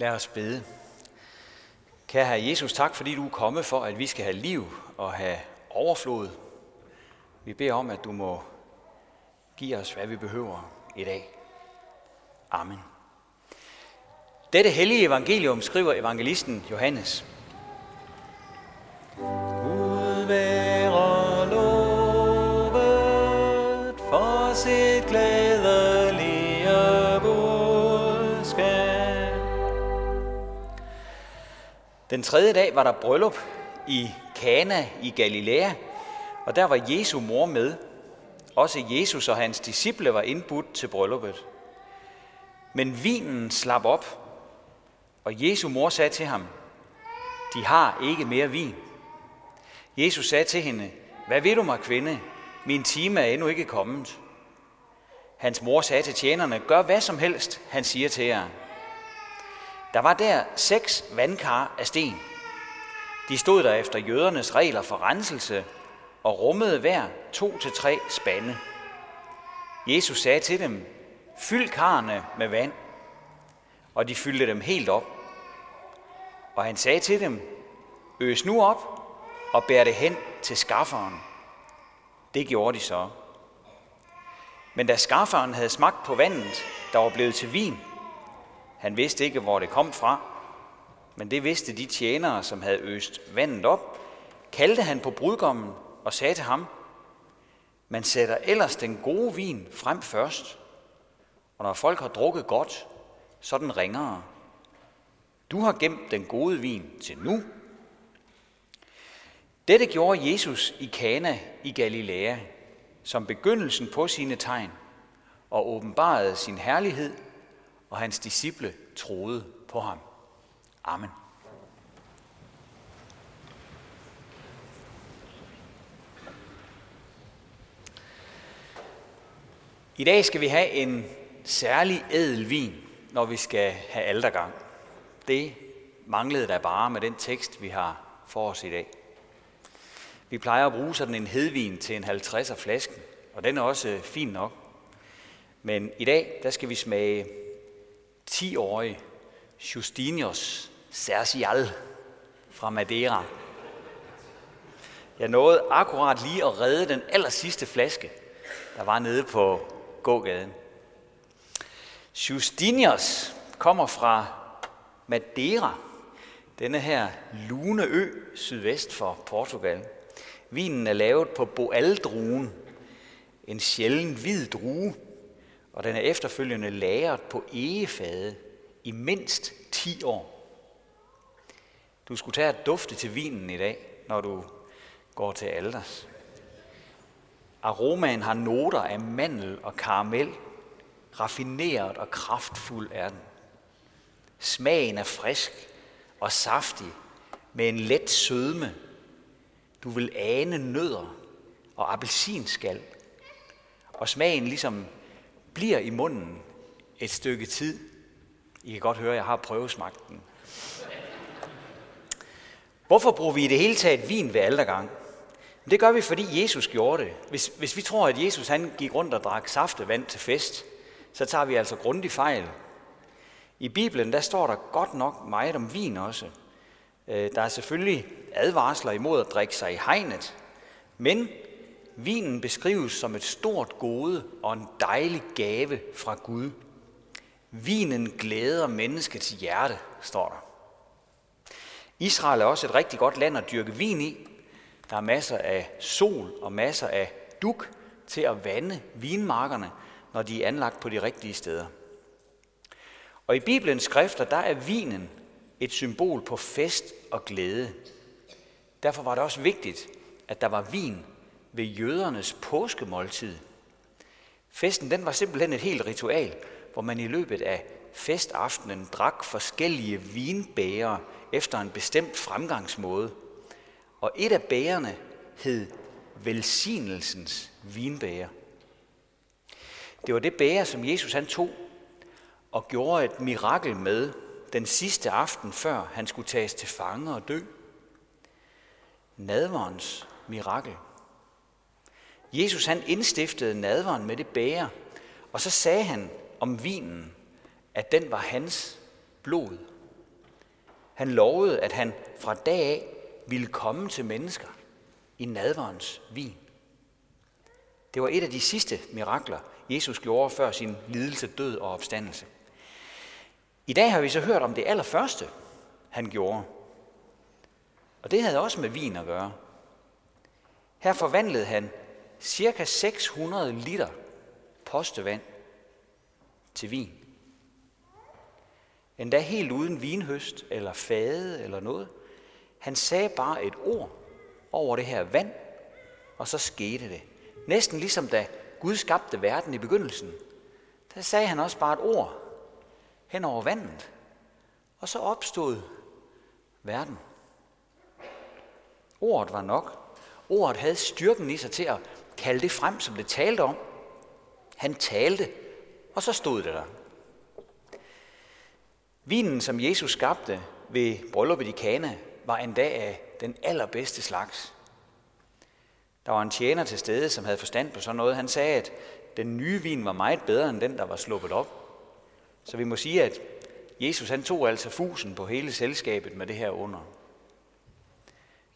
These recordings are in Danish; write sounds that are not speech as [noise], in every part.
Lad os bede. Kære Herre Jesus, tak fordi du er kommet for, at vi skal have liv og have overflod. Vi beder om, at du må give os, hvad vi behøver i dag. Amen. Dette hellige evangelium skriver evangelisten Johannes. Gud Den tredje dag var der bryllup i Kana i Galilea, og der var Jesu mor med. Også Jesus og hans disciple var indbudt til brylluppet. Men vinen slap op, og Jesu mor sagde til ham, de har ikke mere vin. Jesus sagde til hende, hvad vil du mig, kvinde? Min time er endnu ikke kommet. Hans mor sagde til tjenerne, gør hvad som helst, han siger til jer. Der var der seks vandkar af sten. De stod der efter jødernes regler for renselse og rummede hver to til tre spande. Jesus sagde til dem, fyld karne med vand, og de fyldte dem helt op. Og han sagde til dem, øs nu op og bær det hen til skafferen. Det gjorde de så. Men da skafferen havde smagt på vandet, der var blevet til vin, han vidste ikke, hvor det kom fra, men det vidste de tjenere, som havde øst vandet op, kaldte han på brudgommen og sagde til ham, man sætter ellers den gode vin frem først, og når folk har drukket godt, så den ringere. Du har gemt den gode vin til nu. Dette gjorde Jesus i Kana i Galilea, som begyndelsen på sine tegn, og åbenbarede sin herlighed, og hans disciple troede på ham. Amen. I dag skal vi have en særlig ædel vin, når vi skal have aldergang. Det manglede der bare med den tekst, vi har for os i dag. Vi plejer at bruge sådan en hedvin til en 50'er flasken, og den er også øh, fin nok. Men i dag, der skal vi smage 10-årig Justinius Sercial fra Madeira. Jeg nåede akkurat lige at redde den aller sidste flaske, der var nede på gågaden. Justinius kommer fra Madeira, denne her lune ø sydvest for Portugal. Vinen er lavet på boaldruen, en sjælden hvid drue, og den er efterfølgende lagret på egefade i mindst 10 år. Du skulle tage at dufte til vinen i dag, når du går til alders. Aromaen har noter af mandel og karamel. Raffineret og kraftfuld er den. Smagen er frisk og saftig med en let sødme. Du vil ane nødder og appelsinskal. Og smagen ligesom bliver i munden et stykke tid. I kan godt høre, at jeg har prøvesmagten. Hvorfor bruger vi i det hele taget vin ved aldergang? Det gør vi, fordi Jesus gjorde det. Hvis, hvis vi tror, at Jesus han gik rundt og drak saftevand til fest, så tager vi altså grundig fejl. I Bibelen der står der godt nok meget om vin også. Øh, der er selvfølgelig advarsler imod at drikke sig i hegnet, men vinen beskrives som et stort gode og en dejlig gave fra Gud. Vinen glæder menneskets hjerte, står der. Israel er også et rigtig godt land at dyrke vin i. Der er masser af sol og masser af duk til at vande vinmarkerne, når de er anlagt på de rigtige steder. Og i Bibelens skrifter, der er vinen et symbol på fest og glæde. Derfor var det også vigtigt, at der var vin ved jødernes påskemåltid. Festen den var simpelthen et helt ritual, hvor man i løbet af festaftenen drak forskellige vinbæger efter en bestemt fremgangsmåde. Og et af bærerne hed velsignelsens vinbæger. Det var det bæger, som Jesus han tog og gjorde et mirakel med den sidste aften, før han skulle tages til fange og dø. Nadverens mirakel. Jesus han indstiftede nadveren med det bære, og så sagde han om vinen, at den var hans blod. Han lovede, at han fra dag af ville komme til mennesker i nadverens vin. Det var et af de sidste mirakler, Jesus gjorde før sin lidelse, død og opstandelse. I dag har vi så hørt om det allerførste, han gjorde. Og det havde også med vin at gøre. Her forvandlede han cirka 600 liter postevand til vin. Endda helt uden vinhøst eller fade eller noget. Han sagde bare et ord over det her vand, og så skete det. Næsten ligesom da Gud skabte verden i begyndelsen. Der sagde han også bare et ord hen over vandet, og så opstod verden. Ordet var nok. Ordet havde styrken i sig til at kalde det frem, som det talte om. Han talte, og så stod det der. Vinen, som Jesus skabte ved brylluppet i Kana, var en dag af den allerbedste slags. Der var en tjener til stede, som havde forstand på sådan noget. Han sagde, at den nye vin var meget bedre end den, der var sluppet op. Så vi må sige, at Jesus han tog altså fusen på hele selskabet med det her under.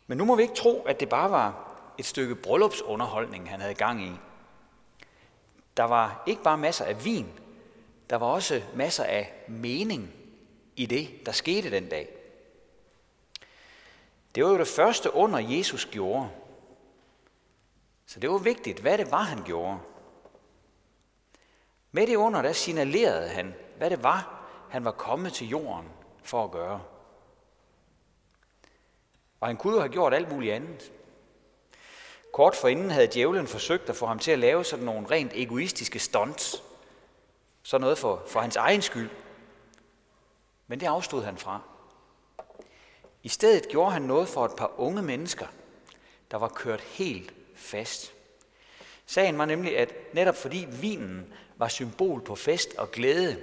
Men nu må vi ikke tro, at det bare var et stykke bryllupsunderholdning, han havde gang i. Der var ikke bare masser af vin, der var også masser af mening i det, der skete den dag. Det var jo det første under, Jesus gjorde. Så det var vigtigt, hvad det var, han gjorde. Med det under, der signalerede han, hvad det var, han var kommet til jorden for at gøre. Og han kunne jo have gjort alt muligt andet. Kort forinden havde djævlen forsøgt at få ham til at lave sådan nogle rent egoistiske stunts. Sådan noget for, for hans egen skyld. Men det afstod han fra. I stedet gjorde han noget for et par unge mennesker, der var kørt helt fast. Sagen var nemlig, at netop fordi vinen var symbol på fest og glæde,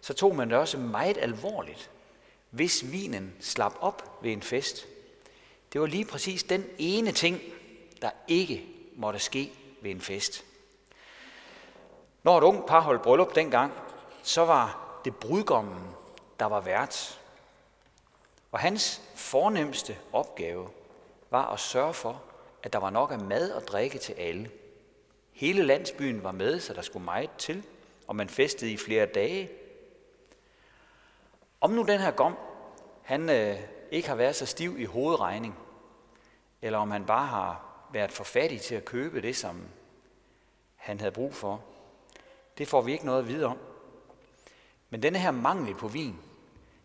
så tog man det også meget alvorligt, hvis vinen slap op ved en fest. Det var lige præcis den ene ting, der ikke måtte ske ved en fest. Når et ung par holdt bryllup dengang, så var det brudgommen, der var vært. Og hans fornemmeste opgave var at sørge for, at der var nok af mad og drikke til alle. Hele landsbyen var med, så der skulle meget til, og man festede i flere dage. Om nu den her gom, han øh, ikke har været så stiv i hovedregning, eller om han bare har været for fattig til at købe det, som han havde brug for, det får vi ikke noget at vide om. Men denne her mangel på vin,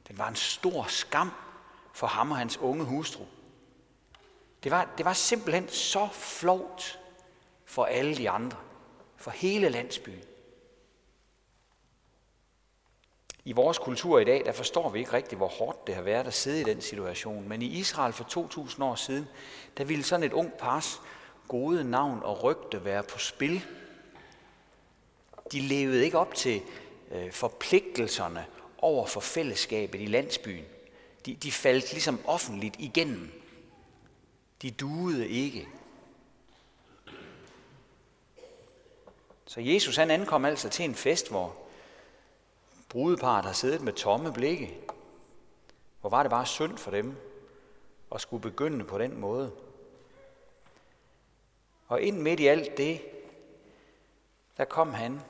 den var en stor skam for ham og hans unge hustru. Det var, det var simpelthen så flovt for alle de andre, for hele landsbyen. I vores kultur i dag, der forstår vi ikke rigtigt, hvor hårdt det har været at sidde i den situation. Men i Israel for 2000 år siden, der ville sådan et ung pars gode navn og rygte være på spil. De levede ikke op til øh, forpligtelserne over for fællesskabet i landsbyen. De, de faldt ligesom offentligt igennem. De duede ikke. Så Jesus han ankom altså til en fest, hvor brudeparet har siddet med tomme blikke. Hvor var det bare synd for dem at skulle begynde på den måde. Og ind midt i alt det, der kom han,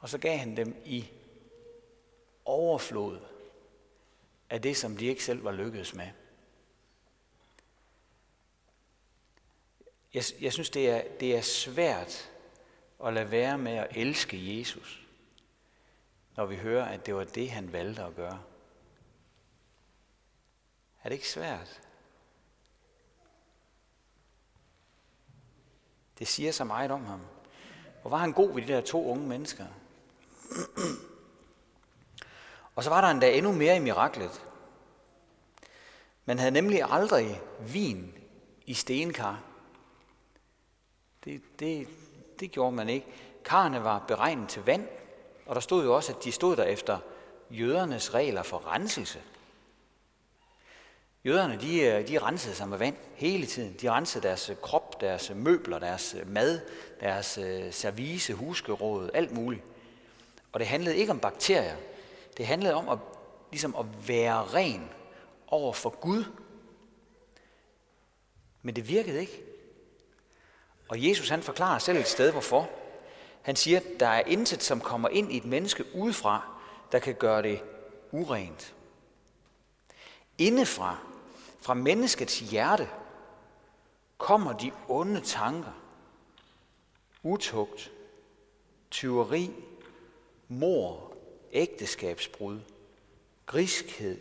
og så gav han dem i overflod af det, som de ikke selv var lykkedes med. Jeg, jeg synes, det er, det er svært at lade være med at elske Jesus, når vi hører, at det var det, han valgte at gøre. Er det ikke svært? Det siger så meget om ham. Hvor var han god ved de der to unge mennesker? [clears throat] Og så var der endda endnu mere i miraklet. Man havde nemlig aldrig vin i stenkar. Det, det, det gjorde man ikke. Karne var beregnet til vand, og der stod jo også, at de stod der efter jødernes regler for renselse. Jøderne, de, øh, de rensede sig med vand hele tiden. De rensede deres krop, deres møbler, deres mad, deres øh, service, huskeråd, alt muligt. Og det handlede ikke om bakterier. Det handlede om at ligesom at være ren over for Gud. Men det virkede ikke. Og Jesus han forklarer selv et sted, hvorfor. Han siger, at der er intet, som kommer ind i et menneske udefra, der kan gøre det urent. Indefra, fra menneskets hjerte, kommer de onde tanker. Utugt, tyveri, mor, ægteskabsbrud, griskhed,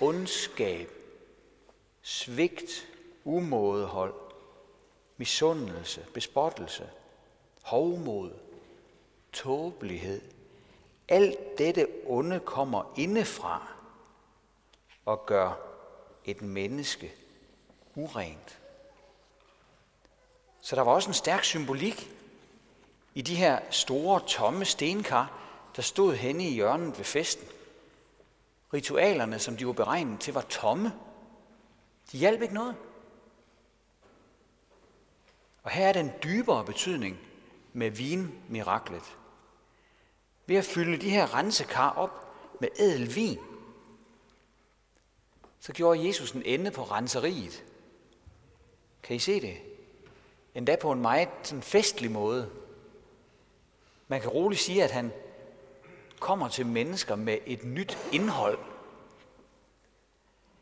ondskab, svigt, umådehold, misundelse, bespottelse, hovmod, tåbelighed. Alt dette onde kommer indefra og gør et menneske urent. Så der var også en stærk symbolik i de her store, tomme stenkar, der stod henne i hjørnet ved festen. Ritualerne, som de var beregnet til, var tomme. De hjalp ikke noget. Og her er den dybere betydning med vinmiraklet. Ved at fylde de her rensekar op med ædel vin, så gjorde Jesus en ende på renseriet. Kan I se det? Endda på en meget sådan festlig måde. Man kan roligt sige, at han kommer til mennesker med et nyt indhold.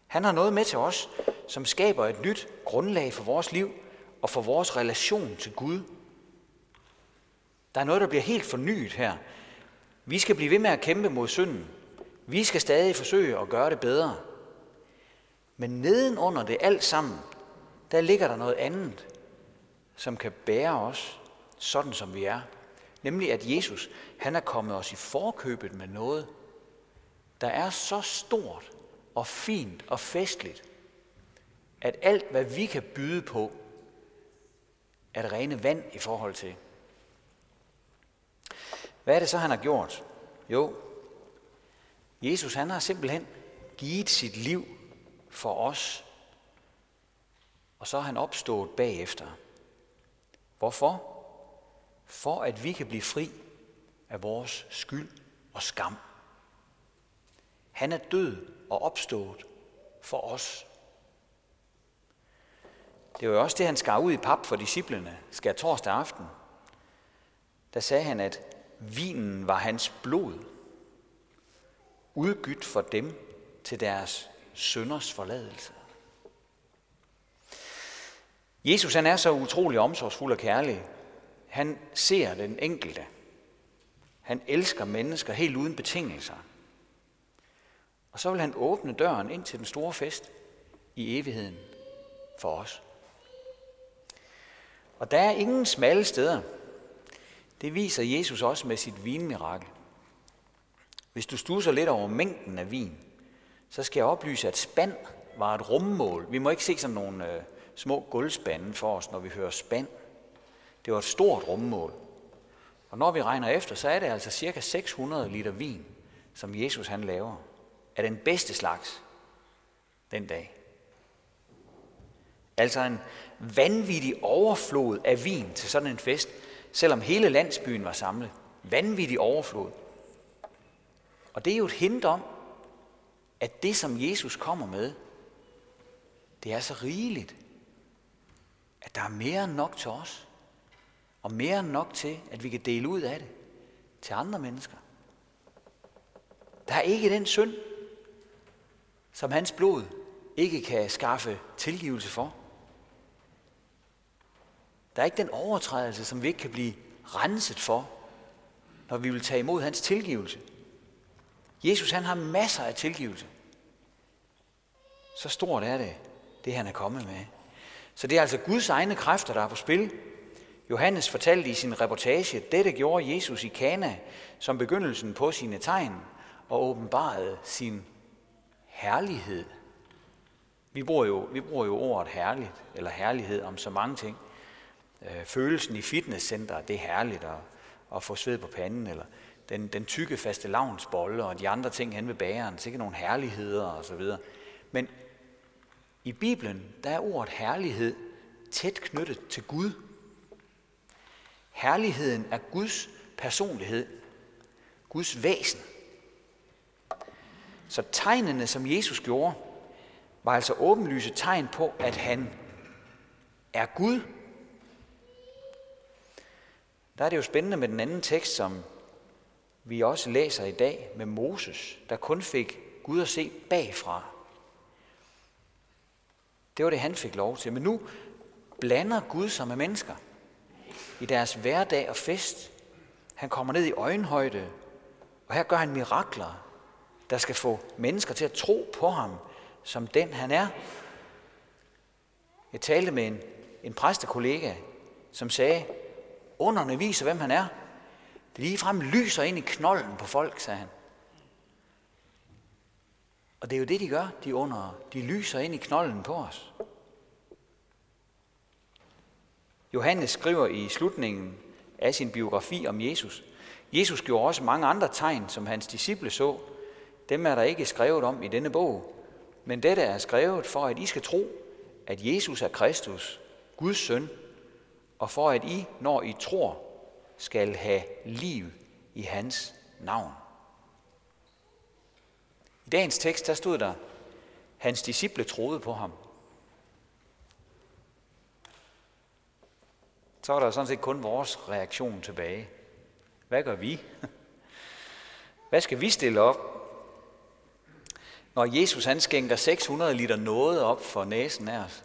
Han har noget med til os, som skaber et nyt grundlag for vores liv og for vores relation til Gud. Der er noget, der bliver helt fornyet her. Vi skal blive ved med at kæmpe mod synden. Vi skal stadig forsøge at gøre det bedre. Men nedenunder det alt sammen, der ligger der noget andet, som kan bære os sådan som vi er. Nemlig at Jesus, han er kommet os i forkøbet med noget, der er så stort og fint og festligt, at alt hvad vi kan byde på, er det rene vand i forhold til. Hvad er det så, han har gjort? Jo, Jesus han har simpelthen givet sit liv for os, og så er han opstået bagefter. Hvorfor? For at vi kan blive fri af vores skyld og skam. Han er død og opstået for os. Det var jo også det, han skar ud i pap for disciplene, skal torsdag aften. Der sagde han, at vinen var hans blod, udgydt for dem til deres sønders forladelse. Jesus han er så utrolig omsorgsfuld og kærlig. Han ser den enkelte. Han elsker mennesker helt uden betingelser. Og så vil han åbne døren ind til den store fest i evigheden for os. Og der er ingen smalle steder. Det viser Jesus også med sit vinmirakel. Hvis du stusser lidt over mængden af vin, så skal jeg oplyse, at spand var et rummål. Vi må ikke se sådan nogle øh, små gulvspande for os, når vi hører spand. Det var et stort rummål. Og når vi regner efter, så er det altså cirka 600 liter vin, som Jesus han laver. Af den bedste slags den dag. Altså en vanvittig overflod af vin til sådan en fest, selvom hele landsbyen var samlet. Vanvittig overflod. Og det er jo et hint om, at det, som Jesus kommer med, det er så rigeligt, at der er mere end nok til os, og mere end nok til, at vi kan dele ud af det til andre mennesker. Der er ikke den synd, som hans blod ikke kan skaffe tilgivelse for. Der er ikke den overtrædelse, som vi ikke kan blive renset for, når vi vil tage imod hans tilgivelse. Jesus han har masser af tilgivelse. Så stort er det, det han er kommet med. Så det er altså Guds egne kræfter, der er på spil. Johannes fortalte i sin reportage, at dette gjorde Jesus i Kana som begyndelsen på sine tegn og åbenbarede sin herlighed. Vi bruger jo, vi bruger jo ordet herligt eller herlighed om så mange ting. Øh, følelsen i fitnesscenter, det er herligt at, at få sved på panden, eller den, den tykke faste lavnsbolle og de andre ting hen ved bageren, ikke nogle herligheder og så videre. Men i Bibelen, der er ordet herlighed tæt knyttet til Gud. Herligheden er Guds personlighed, Guds væsen. Så tegnene, som Jesus gjorde, var altså åbenlyse tegn på, at han er Gud. Der er det jo spændende med den anden tekst, som vi også læser i dag med Moses, der kun fik Gud at se bagfra. Det var det, han fik lov til. Men nu blander Gud sig med mennesker i deres hverdag og fest. Han kommer ned i øjenhøjde, og her gør han mirakler, der skal få mennesker til at tro på ham som den han er. Jeg talte med en, en præstekollega, som sagde, underne viser, hvem han er. Det ligefrem lyser ind i knollen på folk, sagde han. Og det er jo det, de gør, de under. De lyser ind i knollen på os. Johannes skriver i slutningen af sin biografi om Jesus. Jesus gjorde også mange andre tegn, som hans disciple så. Dem er der ikke skrevet om i denne bog. Men dette er skrevet for, at I skal tro, at Jesus er Kristus, Guds søn, og for at I, når I tror, skal have liv i hans navn. I dagens tekst, der stod der, hans disciple troede på ham. Så er der sådan set kun vores reaktion tilbage. Hvad gør vi? [laughs] Hvad skal vi stille op? Når Jesus han skænker 600 liter noget op for næsen af os.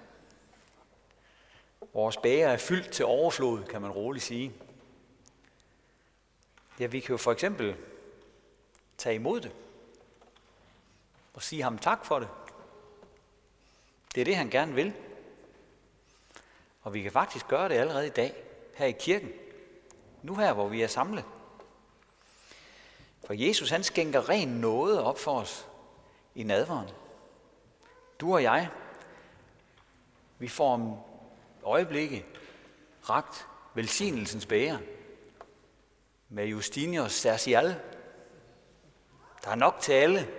Vores bæger er fyldt til overflod, kan man roligt sige. Ja, vi kan jo for eksempel tage imod det og sige ham tak for det. Det er det, han gerne vil. Og vi kan faktisk gøre det allerede i dag, her i kirken. Nu her, hvor vi er samlet. For Jesus, han skænker ren noget op for os i nadveren. Du og jeg, vi får om øjeblikke ragt velsignelsens bære med Justinius Sercial. Der er nok til alle.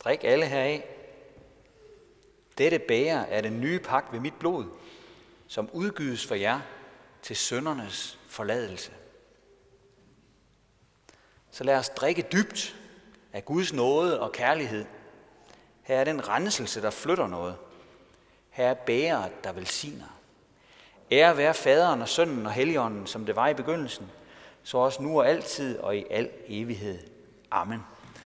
Drik alle heraf. Dette bære er den nye pagt ved mit blod, som udgydes for jer til søndernes forladelse. Så lad os drikke dybt af Guds nåde og kærlighed. Her er den renselse, der flytter noget. Her er bæret, der velsigner. Ære være faderen og sønnen og helligånden, som det var i begyndelsen, så også nu og altid og i al evighed. Amen.